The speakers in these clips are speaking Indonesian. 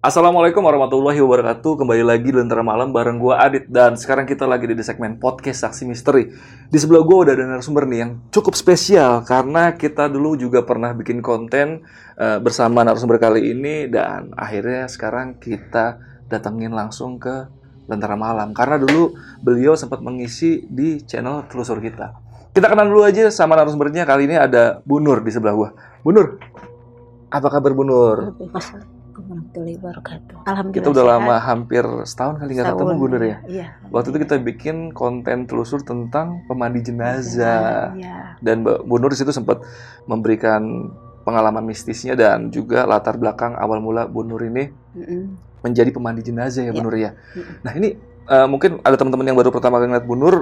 Assalamualaikum warahmatullahi wabarakatuh. Kembali lagi di Lentera Malam bareng gua Adit dan sekarang kita lagi di segmen podcast Saksi Misteri. Di sebelah gua udah ada narasumber nih yang cukup spesial karena kita dulu juga pernah bikin konten uh, bersama narasumber kali ini dan akhirnya sekarang kita datengin langsung ke Lentera Malam karena dulu beliau sempat mengisi di channel telusur kita. Kita kenal dulu aja sama narasumbernya. Kali ini ada Bu Nur di sebelah gua. Bu Nur, apa kabar Bu Nur? Warahmatullahi wabarakatuh. Alhamdulillah. Kita udah lama hampir setahun kali nggak ketemu Bu Nur ya. Iya. Waktu itu kita bikin konten telusur tentang pemandi jenazah. Iya. Dan Bu Nur di situ sempat memberikan pengalaman mistisnya dan juga latar belakang awal mula Bu Nur ini Mm-mm. menjadi pemandi jenazah ya Bu Iya. Nur ya. Mm-mm. Nah ini eh, mungkin ada teman-teman yang baru pertama kali ngeliat Bu Nur,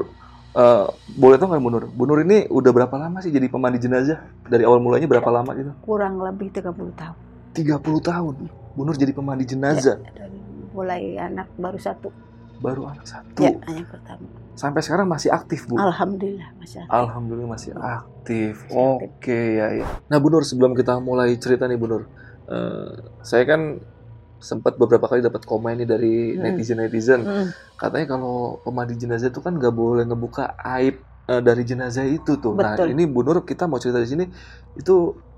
eh, boleh tahu nggak Bu Nur? Bu Nur ini udah berapa lama sih jadi pemandi jenazah? Dari awal mulanya berapa lama gitu? Kurang lebih 30 tahun. 30 tahun. Bu Nur jadi pemandi jenazah. Ya, dari mulai anak baru satu. Baru anak satu. Ya, anak pertama. Sampai sekarang masih aktif Bu? Alhamdulillah, Masya Allah. Alhamdulillah masih aktif. Masih aktif. Oke ya ya. Nah Bu Nur sebelum kita mulai cerita nih Bu Nur, eh, saya kan sempat beberapa kali dapat komen nih dari Hmm. netizen netizen Mm. katanya kalau pemandi jenazah itu kan nggak boleh ngebuka aib eh, dari jenazah itu tuh. Nah Betul. ini Bu Nur kita mau cerita di sini itu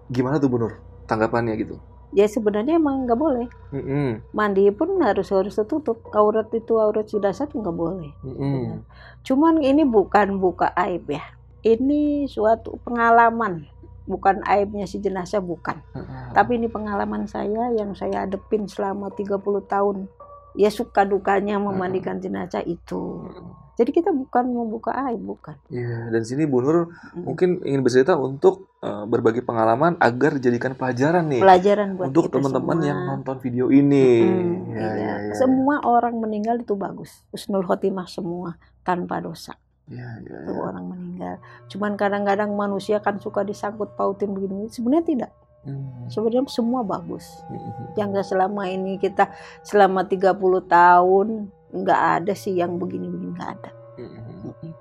gimana tuh Bu Nur tanggapannya gitu? Ya sebenarnya emang nggak boleh. Mm-mm, Mandi pun harus harus tertutup. Aurat itu aurat jenazah tuh nggak boleh. mm-mm. Cuman ini bukan buka aib ya. Ini suatu pengalaman. Bukan aibnya si jenazah bukan. Mm-mm. Tapi ini pengalaman saya yang saya hadepin selama 30 tahun. Ya suka dukanya memandikan jenazah itu. Jadi kita bukan membuka aib, bukan. Iya, dan sini Bu Nur Mm. mungkin ingin bercerita untuk eh, berbagi pengalaman agar dijadikan pelajaran nih. Pelajaran buat untuk teman-teman yang nonton video ini. Mm, Ya, iya. ya, ya, Semua orang meninggal itu bagus. Husnul khotimah semua tanpa dosa. ya, ya, ya. Itu orang meninggal. Cuman kadang-kadang manusia kan suka disangkut pautin begini. Sebenarnya tidak. Hmm. Sebenarnya semua bagus. Hmm. yang selama ini kita selama 30 tahun nggak ada sih yang begini-begini nggak ada. Hmm. Mm-mm.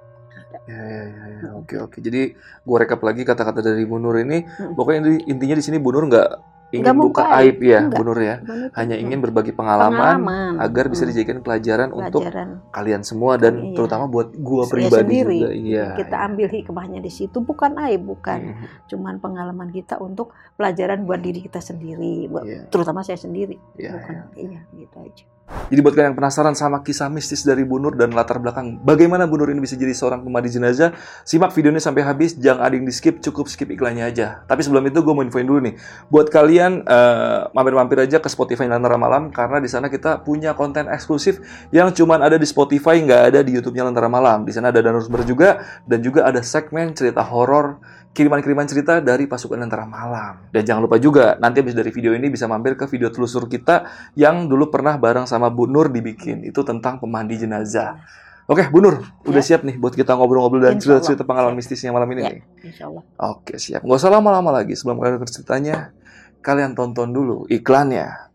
Ya, ya, ya, ya. Oke, oke. Jadi gua rekap lagi kata-kata dari Bu Nur ini. Pokoknya inti- intinya di sini Bu Nur nggak ingin Nggak buka aib ya, Nggak. Bu Nur ya. Hanya ingin berbagi pengalaman, pengalaman. agar bisa dijadikan pelajaran untuk pelajaran kalian semua dan Iya. terutama buat gua saya pribadi sendiri. juga. Iya. kita iya. ambil hikmahnya di situ bukan aib bukan Hmm. cuman pengalaman kita untuk pelajaran buat diri kita sendiri buat- Iya. terutama saya sendiri Iya, bukan iya. iya gitu aja Jadi buat kalian yang penasaran sama kisah mistis dari Bu Nur dan latar belakang bagaimana Bu Nur ini bisa jadi seorang pemandi jenazah, simak videonya sampai habis, jangan ada yang di skip, cukup skip iklannya aja. Tapi sebelum itu gue mau infoin dulu nih, buat kalian eh, mampir-mampir aja ke Spotify Lentera Malam karena di sana kita punya konten eksklusif yang cuman ada di Spotify, nggak ada di YouTube-nya Lentera Malam. Di sana ada narasumber juga dan juga ada segmen cerita horor kiriman-kiriman cerita dari pasukan Lentera Malam. Dan jangan lupa juga nanti habis dari video ini bisa mampir ke video telusur kita yang dulu pernah bareng sama Bu Nur dibikin. Itu tentang pemandi jenazah. Oke, Bu Nur, udah siap nih buat kita ngobrol-ngobrol dan cerita-cerita pengalaman mistisnya malam ini Ya. nih. Insya Allah Oke, siap. Nggak usah lama-lama lagi. Sebelum kalian ceritanya, kalian tonton dulu iklannya.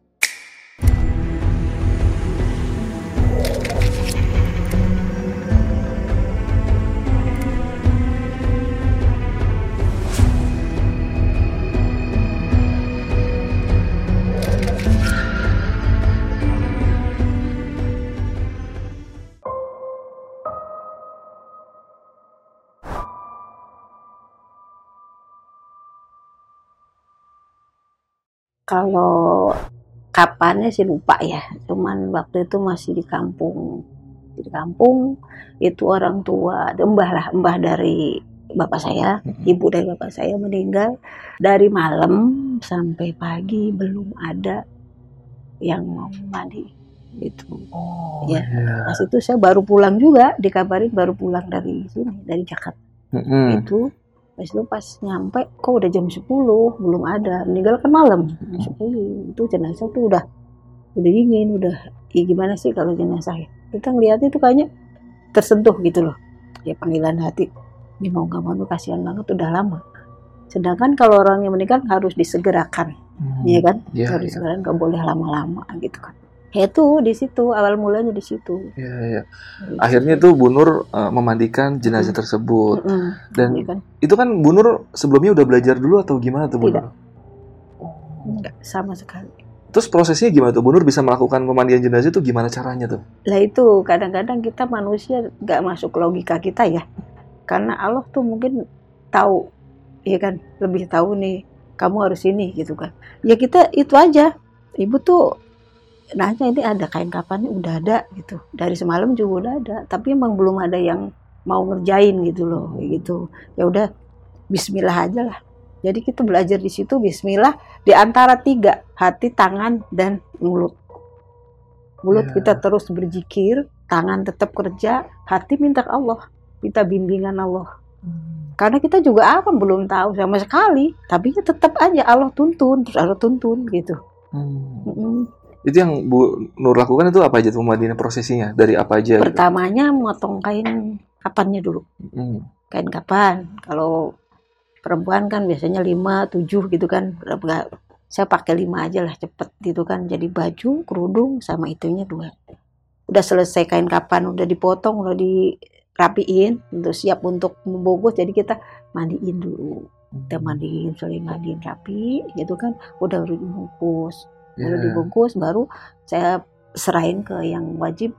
Kalau kapannya sih lupa ya. Cuman waktu itu masih di kampung. Di kampung itu orang tua mbah lah mbah dari bapak saya ibu dari bapak saya meninggal. Dari malam sampai pagi belum ada yang mau mandi itu Oh, Ya. pas itu saya baru pulang juga dikabarin baru pulang dari sini dari Jakarta. Mm-mm. itu pas itu pas nyampe kok udah jam 10 belum ada. Meninggal kan malam. Jam 10 itu jenazah tuh udah udah dingin udah ya gimana sih kalau jenazah ya? Kita ngeliatnya tuh kayaknya tersentuh gitu loh ya panggilan hati. Ini mau gak mau kasihan banget udah lama. Sedangkan kalau orang yang meninggal harus disegerakan Hmm. ya kan? Iya, harus iya. disegerakan nggak boleh lama-lama gitu kan ya itu di situ awal mulanya di situ Iya, iya. Akhirnya tuh Bu Nur eh, memandikan jenazah Mm. tersebut. Mm-mm. Dan Iya kan itu kan Bu Nur sebelumnya udah belajar dulu atau gimana tuh Bu Tidak. Nur? enggak sama sekali Terus prosesnya gimana tuh? Bu Nur bisa melakukan pemandian jenazah itu gimana caranya tuh? Lah itu kadang-kadang kita manusia nggak masuk logika kita ya. Karena Allah tuh mungkin tahu, ya kan, lebih tahu nih kamu harus ini gitu kan. Ya kita itu aja. Ibu tuh nanya ini ada kain kapannya udah ada gitu. Dari semalam juga udah ada, tapi emang belum ada yang mau ngerjain gitu loh, gitu. Ya udah Bismillah aja lah. Jadi kita belajar di situ Bismillah di antara tiga hati, tangan, dan mulut. Mulut Ya. kita terus berzikir, tangan tetap kerja, hati minta ke Allah, minta bimbingan Allah. Karena kita juga apa belum tahu sama sekali, tapi ya tetap aja Allah tuntun, terus Allah tuntun gitu. Hmm. Mm-mm. Itu yang Bu Nur lakukan itu apa aja tuh pemandian prosesinya? Dari apa aja? gitu? Pertamanya motong kain kapannya dulu, Hmm. kain kapan. Kalau perempuan kan biasanya 5, 7 gitu kan. Saya pakai 5 aja lah cepet gitu kan. Jadi baju, kerudung sama itunya dua. Udah selesai kain kapan, udah dipotong, udah dirapiin, untuk siap untuk membungkus. Jadi kita mandiin dulu. Kita mandiin, saling mandiin rapi gitu kan. Udah udah dibungkus. Lalu Ya. dibungkus baru saya serahin ke yang wajib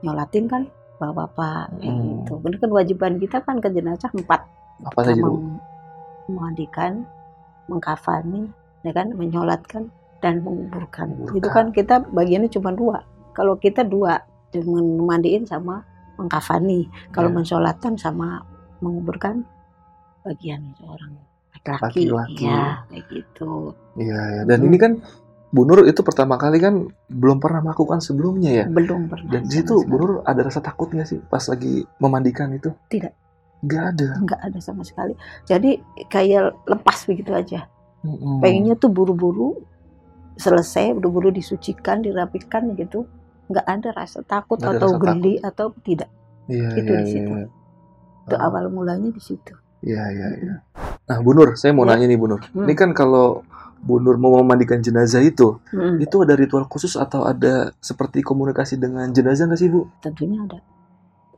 nyolatin kan bapak-bapak kayak Hmm. gitu. Ini kan kewajiban kita kan ke jenazah empat Apa saja tuh? Mem- memandikan, mengkafani, ya kan, menyolatkan dan menguburkan. Menguburkan. Itu kan kita bagiannya cuma dua. Kalau kita dua, cuma memandiin sama mengkafani. Kalau Ya. mensolatkan sama menguburkan bagian laki-laki. Laki-laki. Ya, kayak gitu. Iya, ya. Dan Hmm. ini kan Bu Nur itu pertama kali kan belum pernah melakukan sebelumnya ya. Belum pernah. Dan di situ Bu. Nur ada rasa takut nggak sih pas lagi memandikan itu? Tidak. Nggak ada. nggak ada sama sekali. Jadi kayak lepas begitu aja. Mm-mm. Pengennya tuh buru-buru selesai, buru-buru disucikan, dirapikan gitu. Nggak ada rasa takut ada atau rasa geli atau tidak. Iya, itu iya, di situ. iya. Itu Ah, awal mulanya di situ. Iya, iya, iya. Nah, Bu Nur, saya mau Ya. nanya nih Bu Nur. Hmm. Ini kan kalau Bu Nur mau memandikan jenazah itu, Mm, itu ada ritual khusus atau ada seperti komunikasi dengan jenazah nggak sih Bu? tentunya ada.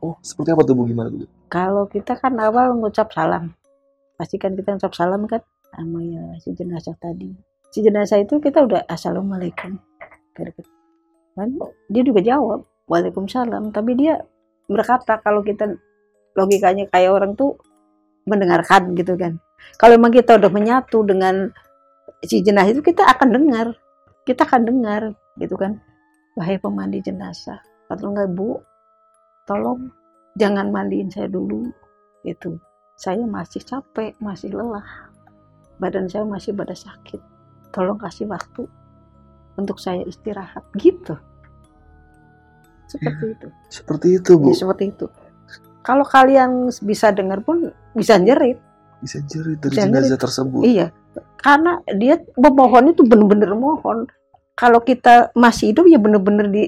Oh, seperti apa tuh Bu? Gimana Bu? Kalau kita kan awal ngucap salam, pasti kan kita ngucap salam kan sama ya si jenazah tadi. Si jenazah itu kita udah assalamualaikum. Kan dia juga jawab waalaikumsalam, tapi dia berkata kalau kita logikanya kayak orang tuh mendengarkan gitu kan. Kalau memang kita udah menyatu dengan si jenazah itu kita akan dengar, kita akan dengar gitu kan. Wahai pemandi jenazah, atau enggak bu, tolong jangan mandiin saya dulu itu saya masih capek masih lelah. Badan saya masih pada sakit. Tolong kasih waktu untuk saya istirahat gitu. Seperti itu. Seperti itu Bu. Ya, seperti itu. Kalau kalian bisa dengar pun bisa jerit. Bisa jerit dari Bisa jenazah tersebut. iya karena dia memohon itu bener-bener mohon kalau kita masih hidup ya bener-bener di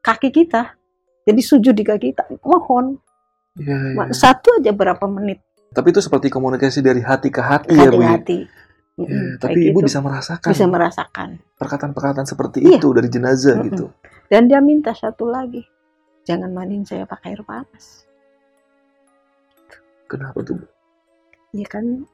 kaki kita jadi sujud di kaki kita mohon Iya, iya. satu aja berapa menit Tapi itu seperti komunikasi dari hati ke hati ya Bu. ya? hati-hati Ya, Mm-mm, tapi Ibu gitu. bisa merasakan bisa merasakan perkataan-perkataan seperti Iya. itu dari jenazah Mm-mm. gitu. dan dia minta satu lagi jangan mandiin saya pakai air panas Kenapa tuh? Bu? ya kan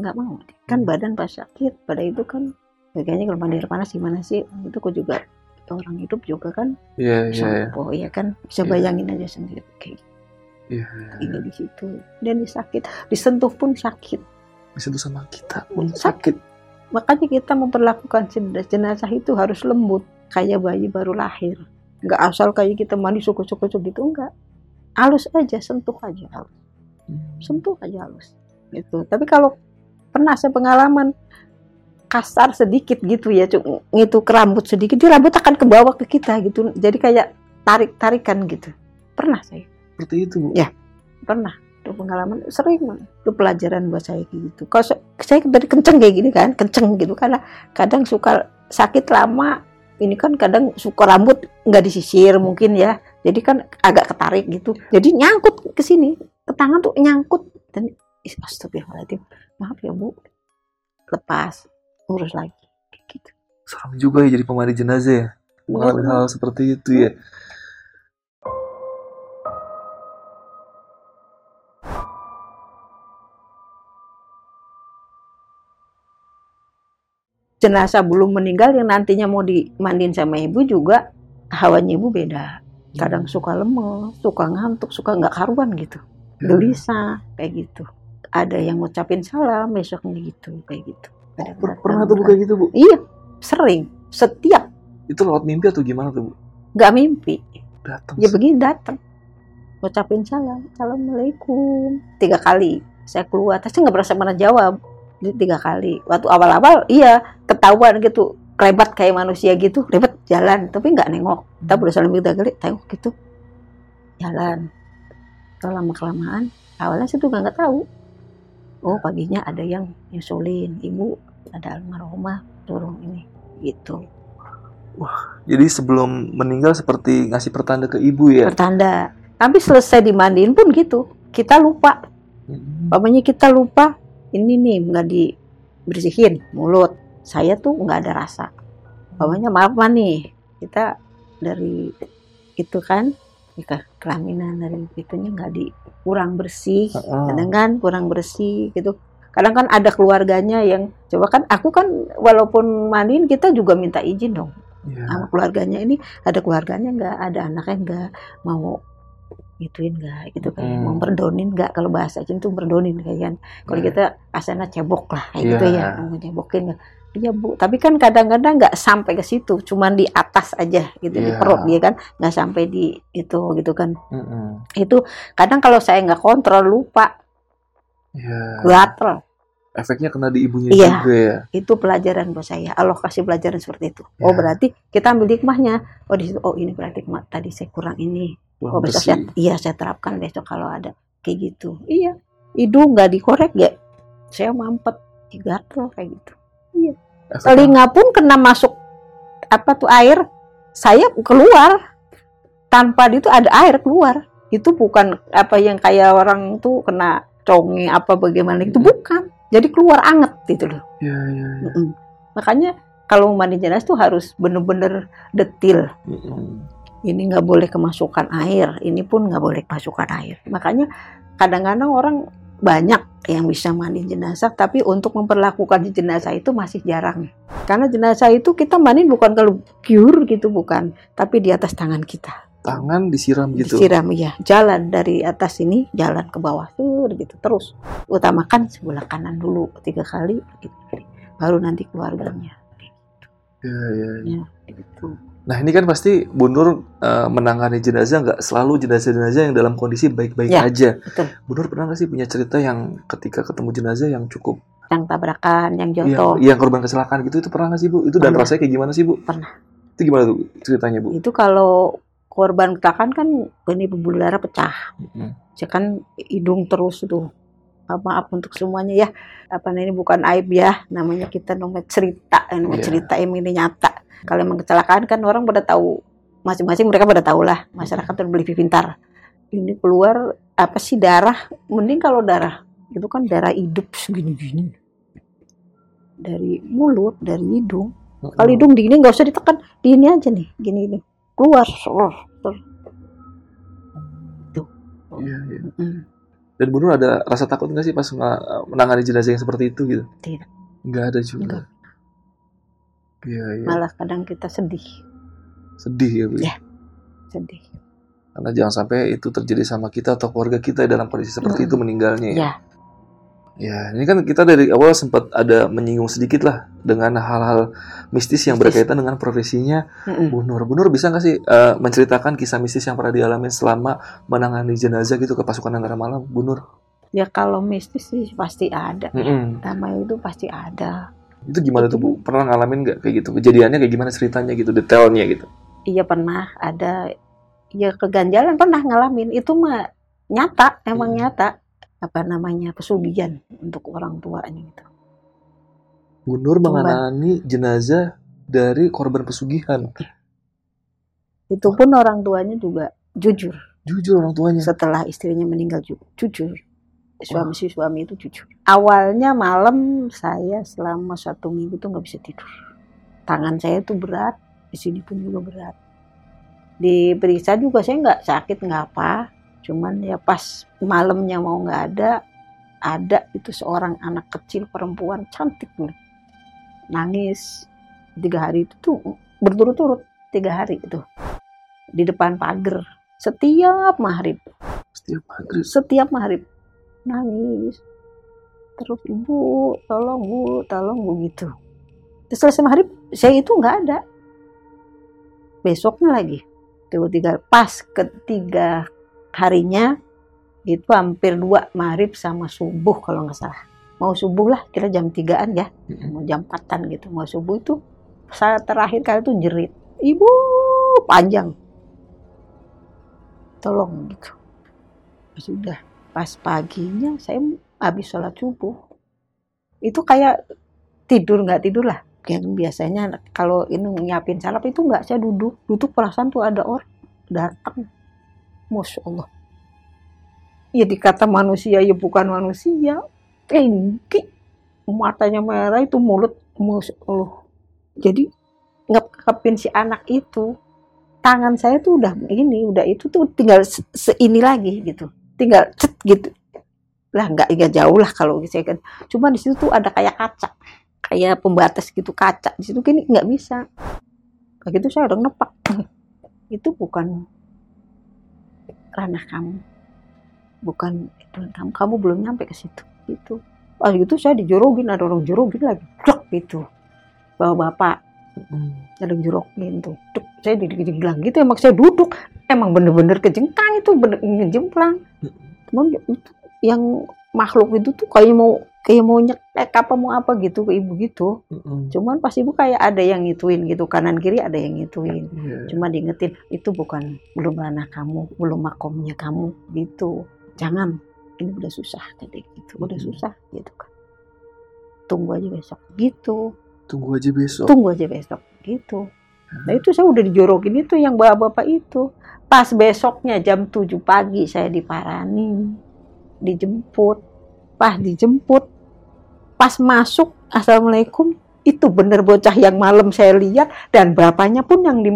nggak mau kan Hmm. badan pas sakit pada itu kan ya kayaknya kalau mandi air panas gimana sih? Itu kok juga orang hidup juga kan Iya, iya, iya. sampo ya kan? Bisa Iya. bayangin aja sendiri kayak Iya, ini di situ. Dan dia sakit disentuh pun sakit. Disentuh sama kita pun sakit. makanya kita memperlakukan jenazah, jenazah itu harus lembut kayak bayi baru lahir. Nggak asal kayak kita mandi suku-suku gitu enggak halus aja sentuh aja halus. Hmm. sentuh aja halus gitu. Tapi kalau pernah saya pengalaman. Kasar sedikit gitu ya itu ke rambut sedikit dia rambut akan ke bawah ke kita gitu. Jadi kayak tarik tarikan gitu. Pernah saya. Seperti itu, Bu. Ya. pernah. Itu pengalaman sering itu pelajaran buat saya gitu. Kalau saya, saya dari kenceng kayak gini kan kenceng gitu. Karena kadang suka sakit lama ini kan kadang suka rambut nggak disisir mungkin ya. Jadi kan agak ketarik gitu. Jadi nyangkut ke sini ke tangan tuh nyangkut. Dan astagfirullahaladzim maaf ya bu lepas urus lagi kayak gitu Serem juga ya jadi pemandi jenazah ya. Mengalami Bener. hal seperti itu ya. jenazah belum meninggal yang nantinya mau dimandiin sama ibu juga hawanya ibu beda. Kadang suka lemes, suka ngantuk, suka nggak karuan gitu. Ya. Gelisah kayak gitu. Ada yang ngucapin salam besoknya gitu kayak gitu. Ada Per- pernah tuh bu kayak gitu bu? Iya, sering. Setiap Itu lewat mimpi atau gimana tuh bu? nggak mimpi. Datang. Ya begini datang. Ngucapin salam. Assalamualaikum. Tiga kali. Saya keluar. Tapi saya nggak berasa mana jawab. Tiga kali. Waktu awal-awal iya ketahuan gitu. Lebat kayak manusia gitu. Lebat jalan. Tapi nggak nengok. Kita berusaha lebih tiga kali. Tengok gitu. Jalan. Kalau lama-kelamaan. Awalnya saya juga nggak tahu. Oh paginya ada yang nyusulin. Ibu ada almarhumah turun ini. Gitu. Jadi sebelum meninggal seperti ngasih pertanda ke ibu ya? Pertanda. Tapi selesai dimandiin pun gitu. Kita lupa. Hmm. Papanya kita lupa ini nih nggak dibersihin mulut saya tuh nggak ada rasa Papanya maaf mah nih kita dari itu kan ke kelaminan dari itunya nggak di kurang bersih. Heeh. kadang kan kurang bersih gitu. Kadang kan ada keluarganya yang coba kan aku kan walaupun mandiin kita juga minta izin dong. Iya. sama keluarganya. Ini ada keluarganya nggak? Ada anaknya nggak? Mau gituin nggak? Gitu kayak Hmm. mau berdonin nggak? Kalau bahasa Cina tuh berdonin kayak kan kalau Iya. kita asana cebok lah kayak Iya. gitu ya. Mau cebokin nggak iya bu tapi kan kadang-kadang nggak sampai ke situ cuman di atas aja gitu di Iya. perut dia kan nggak sampai di itu gitu kan Mm-mm. itu kadang kalau saya nggak kontrol lupa Iya. gatel Efeknya kena di ibunya Iya. juga ya. itu pelajaran buat saya Allah kasih pelajaran seperti itu oh Ya. berarti kita ambil hikmahnya oh di situ oh ini berarti hikmah tadi saya kurang ini Wah, Oh besok saya, iya saya terapkan besok kalau ada kayak gitu. Iya, hidung nggak dikorek ya, saya mampet, gatel kayak gitu. Efeknya- Telinga pun kena masuk apa tuh air, saya keluar tanpa itu ada air keluar. Itu bukan apa yang kayak orang tuh kena conge apa bagaimana itu Mm-mm. bukan. Jadi keluar anget gitu loh. Iya, iya. Mm-mm. Makanya kalau mandi jenazah tuh harus bener-bener detil ini nggak boleh kemasukan air, ini pun nggak boleh kemasukan air. Makanya kadang-kadang orang banyak yang bisa mandi jenazah, tapi untuk memperlakukan jenazah itu masih jarang. Karena jenazah itu kita mandi bukan kalau cure gitu bukan, tapi di atas tangan kita. Tangan disiram gitu. Disiram ya, jalan dari atas ini jalan ke bawah tuh gitu terus. Utamakan sebelah kanan dulu tiga kali, gitu. baru nanti keluarganya. Iya, iya, iya. Ya, gitu. Nah ini kan pasti Bu Nur eh, menangani jenazah nggak selalu jenazah-jenazah yang dalam kondisi baik-baik Ya, aja. betul. Bu Nur pernah nggak sih punya cerita yang ketika ketemu jenazah yang cukup Yang tabrakan, yang yang, jatuh. yang korban kecelakaan gitu itu pernah nggak sih Bu? Itu dan Pernah. rasanya kayak gimana sih Bu? Pernah. Itu gimana tuh ceritanya Bu? itu kalau korban kecelakaan kan ini pembuluh darah pecah Mm-mm. ya kan hidung terus tuh maaf untuk semuanya ya. Apa ini bukan aib ya. Namanya kita namanya cerita. Namanya Iya. cerita yang ini nyata. Kalau emang kecelakaan kan orang pada tahu. Masing-masing mereka pada tahu lah. Masyarakat udah beli pintar. Ini keluar apa sih darah? Mending kalau darah. Itu kan darah hidup segini-gini. Dari mulut dari hidung. Kalau hidung di ini nggak usah ditekan, di ini aja nih, gini gini. Keluar. Ser. Iya, iya. Mm. Dan Bu Nur ada rasa takut nggak sih pas nga- menangani jenazah yang seperti itu gitu? Tidak. Nggak ada juga. Iya, iya. Malah kadang kita sedih, Sedih ya Bu. Iya. sedih. Karena jangan sampai itu terjadi sama kita atau keluarga kita dalam kondisi seperti Mm-mm. itu meninggalnya. Ya. Ya, Ya, ini kan kita dari awal sempat ada menyinggung sedikit lah dengan hal-hal mistis yang berkaitan dengan profesinya Mm-mm. Bu Nur. Bu Nur bisa nggak sih eh, menceritakan kisah mistis yang pernah dialami selama menangani jenazah gitu ke pasukan antara malam, Bu Nur? ya kalau mistis sih pasti ada. Mm-mm. Nama itu pasti ada. Itu gimana tuh Bu? Pernah ngalamin nggak kayak gitu? Kejadiannya kayak gimana ceritanya gitu, detailnya gitu? Iya pernah ada. Ya keganjalan pernah ngalamin. Itu mah nyata, emang Hmm. nyata. Apa namanya pesugihan untuk orang tuanya gitu. Bu Nur jenazah dari korban pesugihan. Itu pun orang tuanya juga jujur. Jujur orang tuanya. setelah istrinya meninggal juga jujur suami si suami itu jujur awalnya malam saya selama satu minggu tuh nggak bisa tidur tangan saya tuh berat di sini pun juga berat diperiksa juga saya nggak sakit nggak apa cuman ya pas malamnya mau nggak ada ada itu seorang anak kecil perempuan cantik nih. Nangis. Tiga hari itu tuh berturut-turut tiga hari itu. Di depan pagar. Setiap maghrib. Setiap maghrib. setiap maghrib. Nangis. Terus ibu tolong bu tolong bu gitu. Terus selesai maghrib saya itu nggak ada. Besoknya lagi. Tiga pas ketiga harinya itu hampir dua maghrib sama subuh kalau nggak salah. Mau subuh lah kira jam tigaan ya. Mau jam empatan gitu mau subuh itu saat terakhir kali itu jerit. Ibu panjang. Tolong gitu. Sudah pas paginya saya habis sholat subuh. Itu kayak tidur nggak tidur lah. Yang biasanya kalau ini nyiapin salap itu nggak saya duduk. Duduk perasaan tuh ada orang datang masya Allah ya dikata manusia ya bukan manusia. Tinggi matanya merah itu mulut. Masya Allah jadi ngepin si anak itu. Tangan saya tuh udah ini udah itu tuh tinggal se- seini lagi gitu. Tinggal cet gitu. Lah nggak nggak jauh lah kalau saya kan. Cuma di situ tuh ada kayak kaca. Kayak pembatas gitu kaca. Di situ gini nggak bisa. Kayak gitu saya udah nepak itu bukan ranah kamu. Bukan itu kamu. Kamu belum nyampe ke situ. Gitu. Pas gitu saya dijorogin ada orang jorogin lagi. Dek, gitu. Bawa bapak. Ada yang jorogin tuh. Dek, saya dibilang gitu. Emang saya duduk. Emang bener-bener kejengkang itu bener ngejemplang cuman itu yang makhluk itu tuh kayak mau kayak mau nyekek apa mau apa gitu ke ibu gitu. Cuman pas ibu kayak ada yang ngituin gitu kanan kiri ada yang ngituin. Iya. cuma diingetin itu bukan belum ranah kamu belum makomnya kamu gitu. Jangan ini udah susah tadi gitu. Udah Mhm. susah gitu kan. Tunggu aja besok gitu. Tunggu aja besok. tunggu aja besok gitu. Nah itu saya udah dijorokin itu yang bapak-bapak itu. Pas besoknya jam 7 pagi saya diparani dijemput. Pas dijemput pas masuk assalamualaikum itu bener bocah yang malam saya lihat dan bapaknya pun yang di,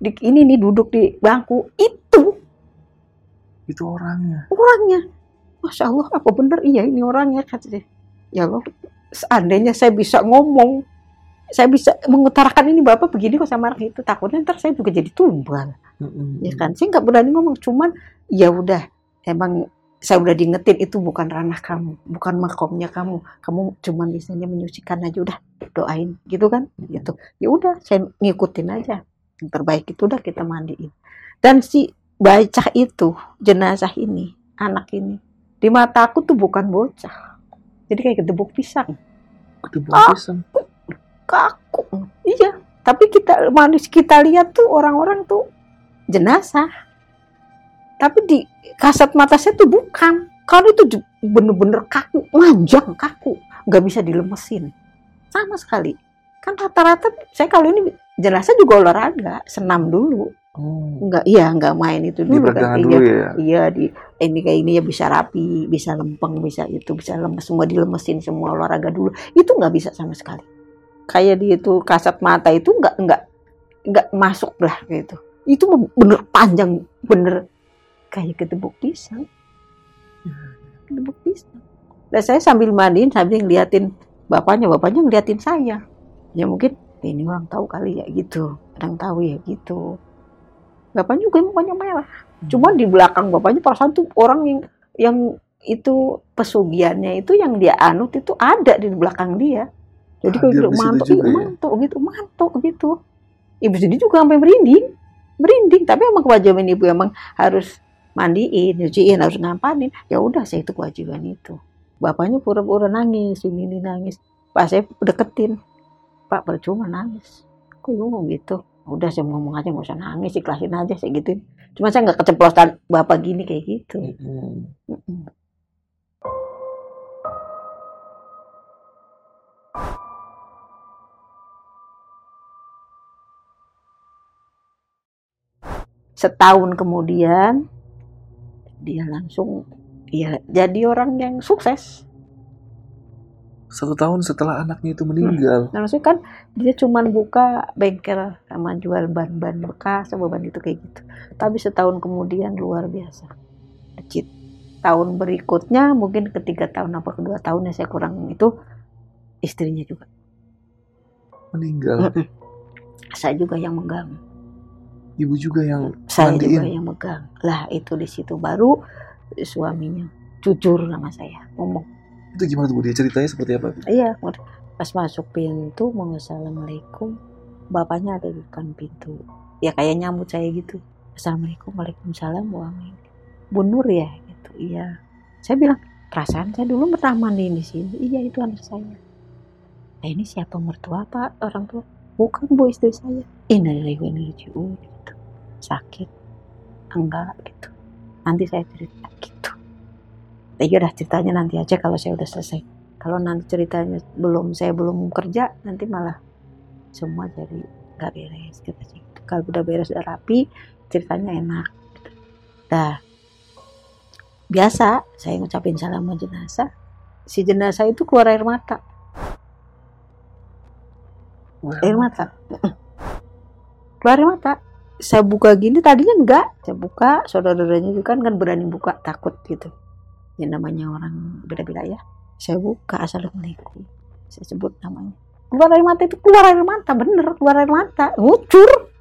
di ini nih duduk di bangku. Itu Itu orangnya. orangnya. Masya Allah apa bener? Iya ini orangnya kata dia. Ya Allah seandainya saya bisa ngomong saya bisa mengutarakan ini bapak begini kok sama anak itu takutnya ntar saya juga jadi tumbal ya kan? Saya nggak berani ngomong cuman ya udah emang saya udah diingetin itu bukan ranah kamu bukan makomnya kamu. Kamu cuman bisanya menyucikan aja udah doain gitu kan gitu. Ya udah saya ngikutin aja. Yang terbaik itu udah kita mandiin. Dan si bocah itu jenazah ini anak ini di mata aku tuh bukan bocah. Jadi kayak kedebuk pisang. Kedebuk Ah. pisang. kaku. Iya tapi kita manusia kita lihat tuh orang-orang tuh jenazah tapi di kasat mata saya tuh bukan. Kalau itu bener-bener kaku manjang kaku. Nggak bisa dilemesin. Sama sekali. Kan rata-rata saya kalau ini jenazah juga olahraga senam dulu. Oh. nggak iya nggak main itu Di dulu. kan dulu iya ya. iya di ini kayak ini ya bisa rapi bisa lempeng bisa itu bisa lemes semua dilemesin semua olahraga dulu. Itu nggak bisa sama sekali. Kayak di itu kasat mata itu nggak nggak nggak masuk lah gitu. Itu bener panjang bener kayak ketebuk pisang ketebuk pisang dan saya sambil mandiin sambil ngeliatin bapaknya bapaknya ngeliatin saya ya mungkin ini orang tahu kali ya gitu orang tahu ya gitu bapaknya juga mukanya merah Cuman di belakang bapaknya perasaan tuh orang yang yang itu pesugihannya itu yang dia anut itu ada di belakang dia. Jadi kalau di situ mantuk, iya, ya? mantuk gitu, mantuk gitu. Ibu sendiri juga sampai merinding, merinding. Tapi emang kewajiban ibu emang harus mandiin, nyuciin, harus ngapain. Ya udah, saya itu kewajiban itu. Bapaknya pura-pura nangis, ini, nangis. Pas saya deketin, Pak percuma nangis. Kok ibu ngomong gitu? Udah saya ngomong aja nggak usah nangis, ikhlasin aja saya gituin. Cuma saya nggak keceplosan bapak gini kayak gitu. Mm-mm. Mm-mm. Setahun kemudian dia langsung ya jadi orang yang sukses. Satu tahun setelah anaknya itu meninggal. Nah, maksudnya kan dia cuman buka bengkel sama jual ban-ban bekas sama ban itu kayak gitu. Tapi setahun kemudian luar biasa. Legit. Tahun berikutnya mungkin ketiga tahun apa kedua tahunnya saya kurang itu istrinya juga. Meninggal. Saya juga yang megang Ibu juga yang saya mandiin. juga yang megang. Lah itu di situ. Baru suaminya. Jujur sama saya. Ngomong. Itu gimana tuh Bu? Dia ceritanya seperti apa? iya pas masuk pintu mau assalamualaikum bapaknya ada di depan pintu. Ya kayak nyambut saya gitu. Assalamualaikum waalaikumsalam waalaikumsalam Bu Nur ya? Gitu. Iya. Saya bilang perasaan saya dulu pernah mandiin di sini. Iya itu anak saya. Nah ini siapa mertua apa orang tua bukan bu istri saya. Innalillahi wa inna ilaihi gitu. Sakit. Enggak gitu. Nanti saya cerita gitu. Ya udah ceritanya nanti aja kalau saya udah selesai. Kalau nanti ceritanya belum saya belum kerja nanti malah semua jadi nggak beres kita gitu. kalau udah beres udah rapi ceritanya enak gitu. Dah. Biasa saya ngucapin salam jenazah. Si jenazah itu keluar air mata air mata. Keluar air mata. Saya buka gini tadinya enggak. Saya buka saudara-saudaranya juga kan kan berani buka takut gitu. Ya namanya orang beda-beda ya. Saya buka assalamualaikum. Saya sebut namanya. Keluar air mata itu keluar air mata bener keluar air mata. Ngucur.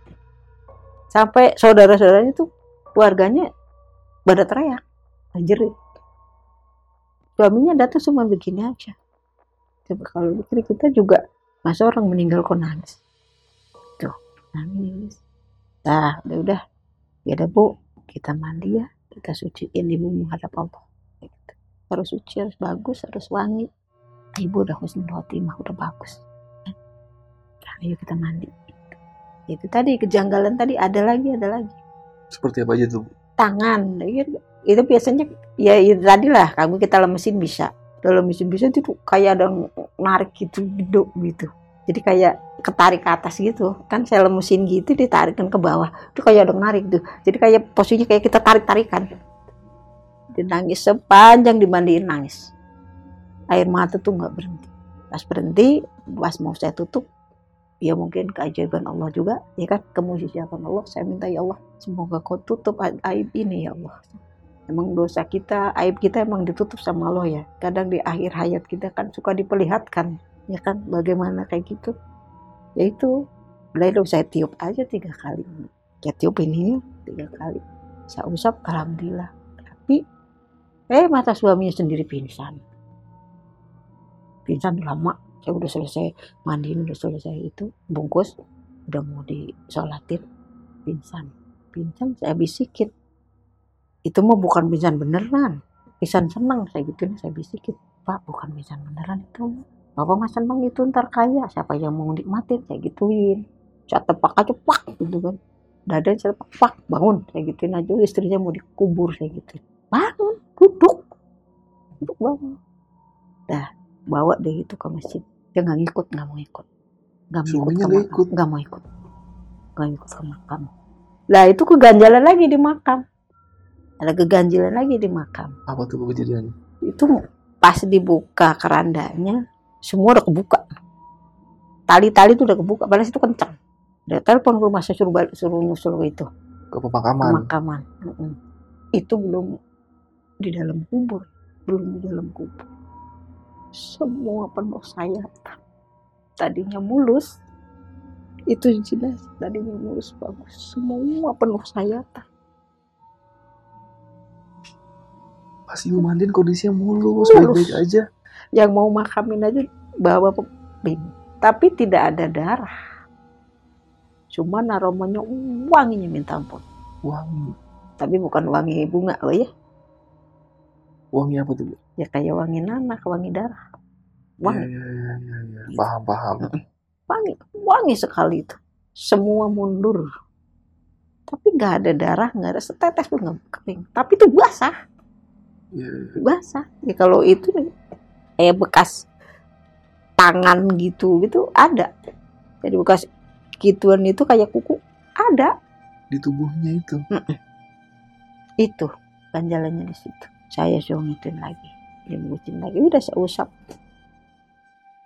Sampai saudara-saudaranya tuh keluarganya pada teriak. Jerit suaminya datang cuma begini aja. Coba kalau pikir kita juga masa orang meninggal kok nangis? Tuh nangis. Nah udah udah. Ya udah bu. Kita mandi ya. Kita suciin ibu menghadap Allah. Gitu. harus suci harus bagus harus wangi. Ibu udah husnul khotimah udah bagus. Nah, ayo kita mandi. Gitu. itu tadi kejanggalan tadi. Ada lagi ada lagi. Seperti apa aja tuh? Bu? tangan. Itu, itu biasanya ya itu tadi lah. Kamu kita lemesin bisa. Kalau lemesin bisa itu tuh kayak ada narik gitu gitu gitu jadi kayak ketarik ke atas gitu. Kan saya lemesin gitu ditarikan ke bawah. Itu kayak ada narik tuh. Jadi kayak posisinya kayak kita tarik tarikan dia nangis sepanjang dimandiin nangis. Air mata tuh nggak berhenti. Pas berhenti pas mau saya tutup ya mungkin keajaiban Allah juga ya kan? Kemujian Allah saya minta ya Allah semoga kau tutup aib ini ya Allah. Emang dosa kita aib kita emang ditutup sama Allah ya. Kadang di akhir hayat kita kan suka diperlihatkan ya kan bagaimana kayak gitu? Ya itu lalu saya tiup aja tiga kali. Ya tiup ininya tiga kali. Saya usap alhamdulillah. Tapi eh mata suaminya sendiri pingsan. Pingsan lama. Saya udah selesai mandiin udah selesai itu bungkus udah mau disolatin. Pingsan. Pingsan saya bisikin. Itu mah bukan pingsan beneran. Pingsan senang saya gituin saya bisikin. Pak bukan pingsan beneran itu bapak mas senang itu ntar kaya. Siapa yang mau nikmatin? Saya gituin. Saya tepak aja pak gitu kan. Dada saya tepak pak bangun. Saya gituin aja. Istrinya mau dikubur saya gituin bangun duduk. Duduk bangun. Dah bawa deh itu ke masjid. Dia nggak ngikut nggak mau ikut. Nggak mau ikut nggak ikut? nggak mau ikut. Nggak ikut ke makam. Lah itu keganjalan lagi di makam. Ada keganjilan lagi di makam. Apa tuh kejadiannya? itu pas dibuka kerandanya semua udah kebuka tali-tali itu udah kebuka padahal itu kencang dia telepon ke rumah saya suruh balik, suruh nyusul itu Ke ke pemakaman. makaman Mm-mm. itu belum di dalam kubur belum di dalam kubur semua penuh sayap tadinya mulus itu jelas tadinya mulus bagus semua penuh sayatan Pas ibu mandiin kondisinya mulus, Mulus. baik-baik aja. Yang mau makamin aja bawa pepin tapi tidak ada darah. Cuman aromanya wanginya minta ampun. Wangi. tapi bukan wangi bunga loh ya. Wangi apa tuh ya kayak wangi nanak wangi darah. Ya, wangi. ya, ya, ya, ya. Paham, paham. wangi wangi sekali itu. Semua mundur. Tapi nggak ada darah nggak ada setetes pun nggak kering. Tapi itu basah. Ya, ya. basah. Ya kalau itu kayak bekas tangan gitu gitu ada. Jadi bekas gituan itu kayak kuku ada. Di tubuhnya itu. itu ganjalannya di situ. Saya suruh ngituin lagi dia ngucin lagi. Udah saya usap.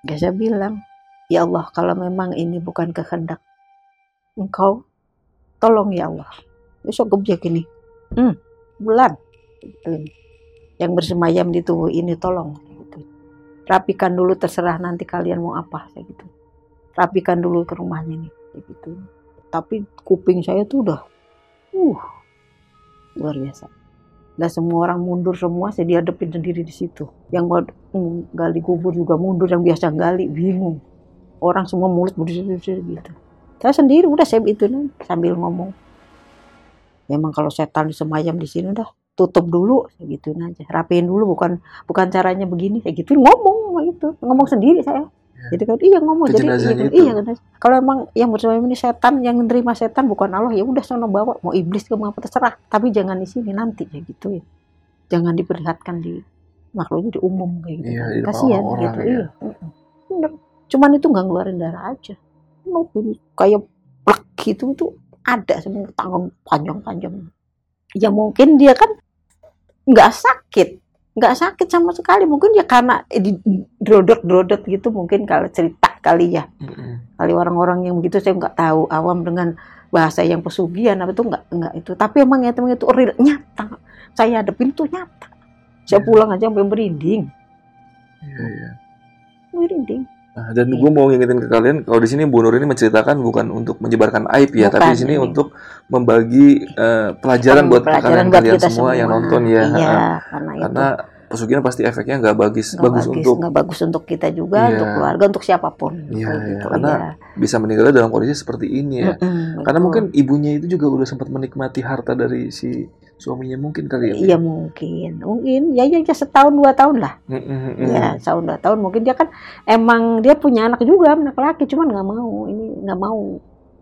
Gak saya bilang ya Allah kalau memang ini bukan kehendak engkau tolong ya Allah. Besok gebjek ini. Hmm, bulan. Yang bersemayam di tubuh ini tolong. Rapikan dulu terserah nanti kalian mau apa saya gitu. Rapikan dulu ke rumahnya nih kayak gitu. Tapi kuping saya tuh udah uh luar biasa. Lah semua orang mundur semua saya dihadapin sendiri di situ. Yang mau mm, gali kubur juga mundur yang biasa gali bingung. Orang semua mulut berdiri gitu. Saya sendiri udah saya itu sambil ngomong. Memang kalau setan semayam di sini udah tutup dulu saya gituin aja rapiin dulu bukan bukan caranya begini saya gituin ngomong gitu ngomong sendiri saya Ya. jadi kan iya ngomong jadi gitu. itu. iya kan. kalau emang yang bersama ini setan yang menerima setan bukan Allah ya udah sono bawa mau iblis ke mau apa terserah tapi jangan di sini nanti ya gitu ya jangan diperlihatkan di makhluknya di umum kayak gitu Iya, kan. kasihan gitu ya. iya bener cuman itu nggak ngeluarin darah aja ini kayak plek gitu itu ada semua tangan panjang-panjang ya mungkin dia kan nggak sakit nggak sakit sama sekali. Mungkin ya karena di drodot-drodot gitu mungkin kalau cerita kali ya. Mm-mm. kali orang-orang yang begitu saya nggak tahu awam dengan bahasa yang pesugihan apa itu nggak nggak itu. Tapi emang ya teman itu real nyata. Saya hadapin tuh nyata. Saya Ya. pulang aja sampai merinding. Iya, iya. merinding Nah, dan gue mau ngingetin ke kalian kalau di sini Bu Nur ini menceritakan bukan untuk menyebarkan aib ya, Bukan, tapi di sini ini. untuk membagi eh, pelajaran buat Pelajaran kalian buat kalian kita semua, yang nonton ya. iya karena, Karena pesugihan pasti efeknya nggak bagus nggak bagus bagus untuk nggak bagus untuk kita juga Iya. untuk keluarga untuk siapa pun Iya, iya. gitu, Karena iya. bisa meninggalnya dalam kondisi seperti ini ya. Mm-mm, Karena betul. mungkin ibunya itu juga udah sempat menikmati harta dari si suaminya mungkin kali ya. Iya mungkin, mungkin. Ya ya, ya setahun dua tahun lah, Mm, ya setahun dua tahun. Mungkin dia kan emang dia punya anak juga anak laki, cuman nggak mau. Ini nggak mau.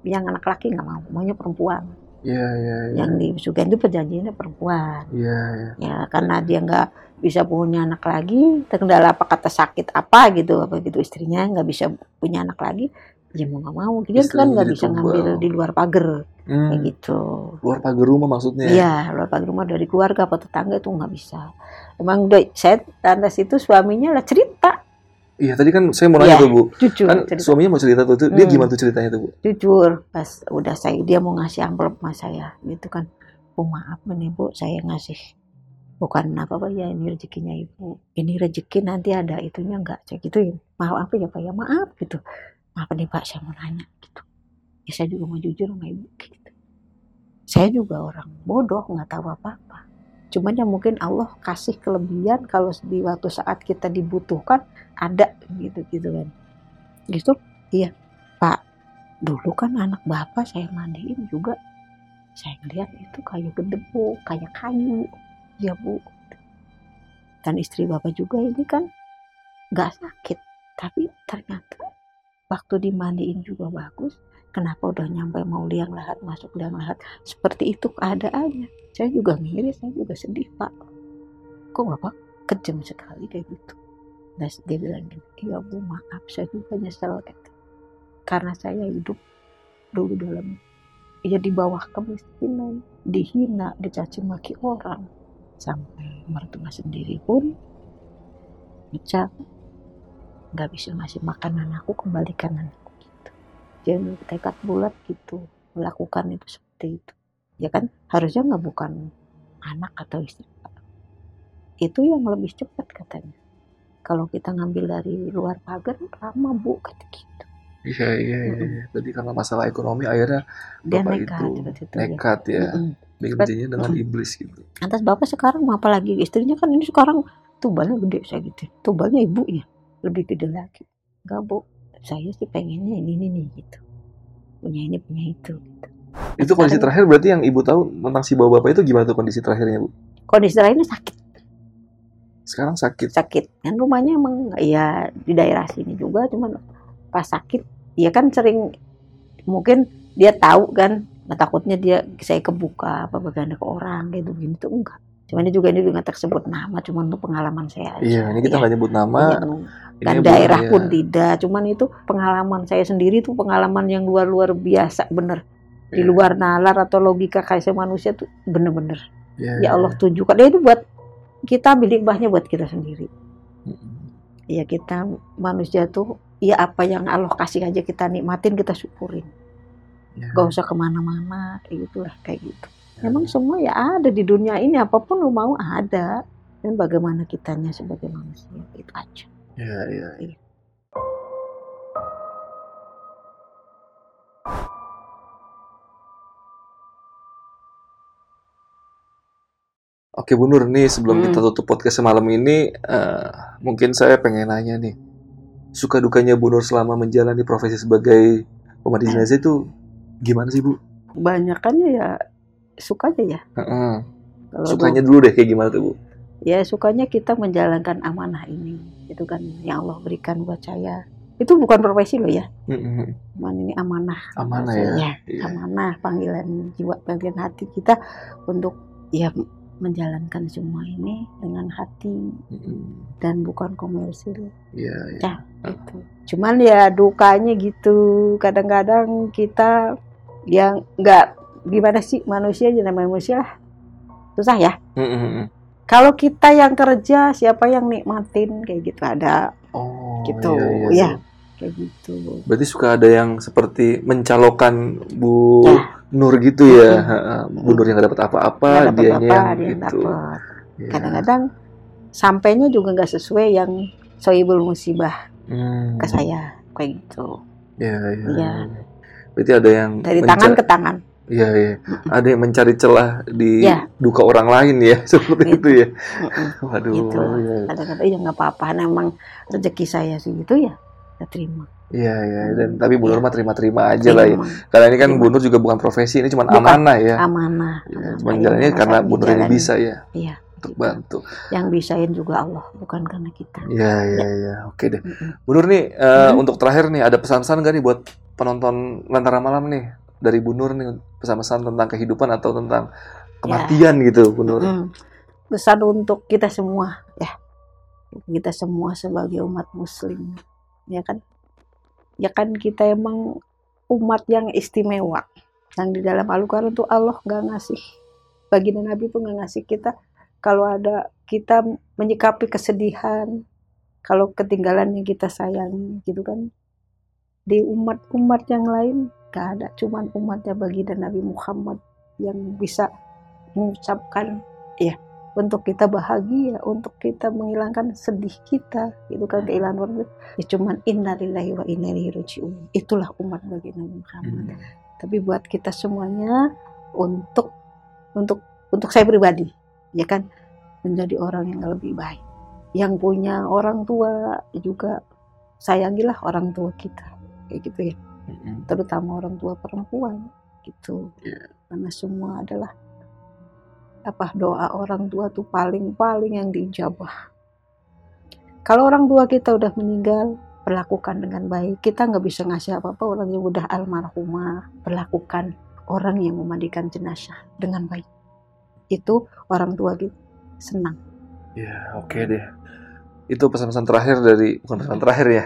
Yang anak laki nggak mau, maunya perempuan. Iya, iya, iya. Yang di Sugan itu perjanjiannya perempuan, Iya, iya. ya karena dia nggak bisa punya anak lagi, terkendala apa kata sakit apa gitu, apa gitu istrinya nggak bisa punya anak lagi, ya mau nggak mau, dia kan nggak bisa ngambil di luar pagar Hmm, kayak gitu. Luar pagar rumah maksudnya. Iya, luar pagar rumah dari keluarga atau tetangga itu nggak bisa. Emang udah saya tanda situ suaminya lah cerita, Iya, tadi kan saya mau nanya Iya. tuh, Bu. jujur, Kan cerita. suaminya mau cerita tuh, tuh. dia Hmm. gimana tuh ceritanya tuh, Bu? jujur. Pas udah saya dia mau ngasih amplop sama saya, gitu kan. Oh maaf nih bu, saya ngasih bukan apa apa ya ini rezekinya ibu. Ini rezeki nanti ada itunya nggak? Saya gituin. Maaf apa ya pak ya maaf gitu. Maaf nih pak saya mau nanya gitu. Ya saya juga mau jujur sama ibu gitu. Saya juga orang bodoh nggak tahu apa-apa. Cuman ya mungkin Allah kasih kelebihan kalau di waktu saat kita dibutuhkan ada gitu gitu kan. Gitu iya Pak dulu kan anak bapak saya mandiin juga saya lihat itu kayu gedebuk kayak kayu ya bu dan istri bapak juga ini kan nggak sakit tapi ternyata waktu dimandiin juga bagus kenapa udah nyampe mau liang lahat masuk liang lahat seperti itu keadaannya. Saya juga ngiri saya juga sedih pak. Kok bapak kejam sekali kayak gitu. Dan dia bilang gini iya bu maaf saya juga nyesel kata. Karena saya hidup dulu dalam ya di bawah kemiskinan dihina dicaci maki orang. Sampai mertua sendiri pun pecah nggak bisa ngasih makanan aku kembalikan anakku gitu jadi tekad bulat gitu melakukan itu seperti itu ya kan harusnya nggak bukan anak atau istri itu yang lebih cepat katanya kalau kita ngambil dari luar pagar lama bu kata gitu Iya, iya, iya. iya. Jadi karena masalah ekonomi akhirnya dia Bapak nekat itu seperti itu ya. nekat ya, bikin Cepat. janjinya dengan Mm. iblis gitu. Lantas bapak sekarang mau apa lagi istrinya kan ini sekarang tubalnya gede saya gitu. Tubalnya ibunya lebih gede lagi. Enggak bu, saya sih pengennya ini ini nih gitu. Punya ini punya itu. Gitu. Itu kondisi Sekarang- terakhir berarti yang ibu tahu tentang si bapak itu gimana tuh kondisi terakhirnya, Bu? Kondisi lainnya sakit Sekarang sakit. sakit. Kan rumahnya emang ya di daerah sini juga cuman pas sakit ya kan sering mungkin dia tahu kan nah, takutnya dia saya kebuka apa bagaimana ke orang gitu gini tuh enggak. Cuman ini juga ini juga tersebut nama cuman untuk pengalaman saya aja. Iya, ini kita Ya. nggak nyebut nama. Iya, ini kan Bu, daerah ya. pun tidak cuman itu pengalaman saya sendiri tuh pengalaman yang luar luar biasa bener di Iya, luar nalar atau logika kayak manusia tuh bener-bener iya, ya Allah tunjukkan dia itu buat kita ambil hikmahnya buat kita sendiri Mm-mm. ya kita manusia tuh ya apa yang Allah kasih aja kita nikmatin kita syukurin Iya. gak usah ke mana-mana kayak gitulah kayak gitu Memang iya. semua ya ada di dunia ini apa pun lu mau ada dan bagaimana kitanya sebagai manusia itu aja. Iya iya. Ya. Oke Bu Nur nih sebelum hmm. kita tutup podcast semalam ini uh, mungkin saya pengen nanya nih suka dukanya Bu Nur selama menjalani profesi sebagai pemandu eh. jenazah itu gimana sih Bu? Banyakannya ya, ya suka aja ya. Heeh. Kalau Sukanya dulu deh kayak gimana tuh Bu? ya sukanya kita menjalankan amanah ini itu kan yang Allah berikan buat saya itu bukan profesi loh ya Mm-mm. cuman ini amanah Amanah ya. saya. Iya. amanah panggilan jiwa panggilan hati kita untuk ya menjalankan semua ini dengan hati Mm-mm. dan bukan komersil Iya, iya. Ya. gitu cuman ya dukanya gitu kadang-kadang kita yang nggak gimana sih manusia namanya manusia lah susah ya Mm-mm. kalau kita yang kerja siapa yang nikmatin kayak gitu ada Oh, Gitu, iya, iya, ya. kayak gitu Berarti suka ada yang seperti mencalonkan Bu Ya. Nur gitu ya. Heeh. Bu Nur yang nggak dapat apa-apa, dapet dianya apa, yang dia gitu. dapet. Iya. kadang-kadang sampainya juga nggak sesuai yang soibul musibah Hmm. ke saya kayak gitu Iya, iya. Iya. Berarti ada yang dari menca- tangan ke tangan Iya, iya. Ada yang mencari celah di Iya. duka orang lain ya, seperti Gitu. itu ya. Waduh. Gitu. Iya, ya nggak apa-apa memang rezeki saya segitu ya saya terima iya. iya. Dan tapi Bu Nur Iya. mah terima-terima aja lah ya. Terima. Karena ini kan Terima. Bu Nur juga bukan profesi, ini cuma amanah ya. amanah Ya, jalannya harus karena Bu Nur ini bisa ya iya untuk gitu. bantu. yang bisain juga Allah bukan karena kita Iya, iya, iya. Oke deh. Mm-mm. Bu Nur nih, eh, Hmm. untuk terakhir nih, ada pesan-pesan gak nih buat penonton Lentera Malam nih? Dari Bu Nur nih, pesan-pesan tentang kehidupan atau tentang kematian gitu, Bu Nur? Mm. pesan untuk kita semua ya. Kita semua sebagai umat muslim ya kan? Ya kan kita emang umat yang istimewa yang di dalam Al-Quran tuh Allah nggak ngasih. Baginda Nabi tuh nggak ngasih kita kalau ada kita menyikapi kesedihan kalau ketinggalan yang kita sayangi gitu kan? Di umat-umat yang lain gak ada cuman umatnya baginda Nabi Muhammad yang bisa mengucapkan ya untuk kita bahagia untuk kita menghilangkan sedih kita gitu kan kehilangan orang ya cuman innalillahi wa inna ilaihi rajiun. Itulah umat baginda Nabi Muhammad. Hmm. tapi buat kita semuanya untuk untuk untuk saya pribadi ya kan menjadi orang yang lebih baik. Yang punya orang tua juga sayangilah orang tua kita. Kayak gitu ya. Terutama orang tua perempuan gitu. Iya. karena semua adalah apa doa orang tua tuh paling paling yang diijabah. Kalau orang tua kita udah meninggal perlakukan dengan baik. Kita nggak bisa ngasih apa apa orang yang udah almarhumah perlakukan orang yang memandikan jenazah dengan baik. Itu orang tua kita senang. Ya, oke deh. Itu pesan-pesan terakhir dari, bukan pesan terakhir ya.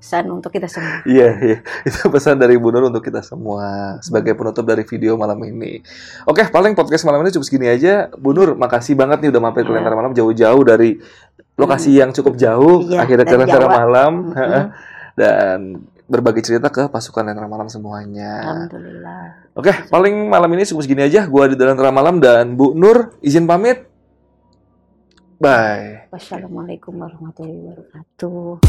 Pesan untuk kita semua Iya, iya. Itu pesan dari Bu Nur untuk kita semua sebagai penutup dari video malam ini. Oke, paling podcast malam ini cukup segini aja. Bu Nur, makasih banget nih udah mampir ke. Lentera Malam jauh-jauh dari lokasi yang cukup jauh, Iya, akhirnya ke Lentera. Malam Mm-mm. dan berbagi cerita ke pasukan Lentera Malam semuanya. alhamdulillah Oke, paling malam ini cukup segini aja. Gua di Lentera Malam dan Bu Nur izin pamit. Bye. wassalamualaikum warahmatullahi wabarakatuh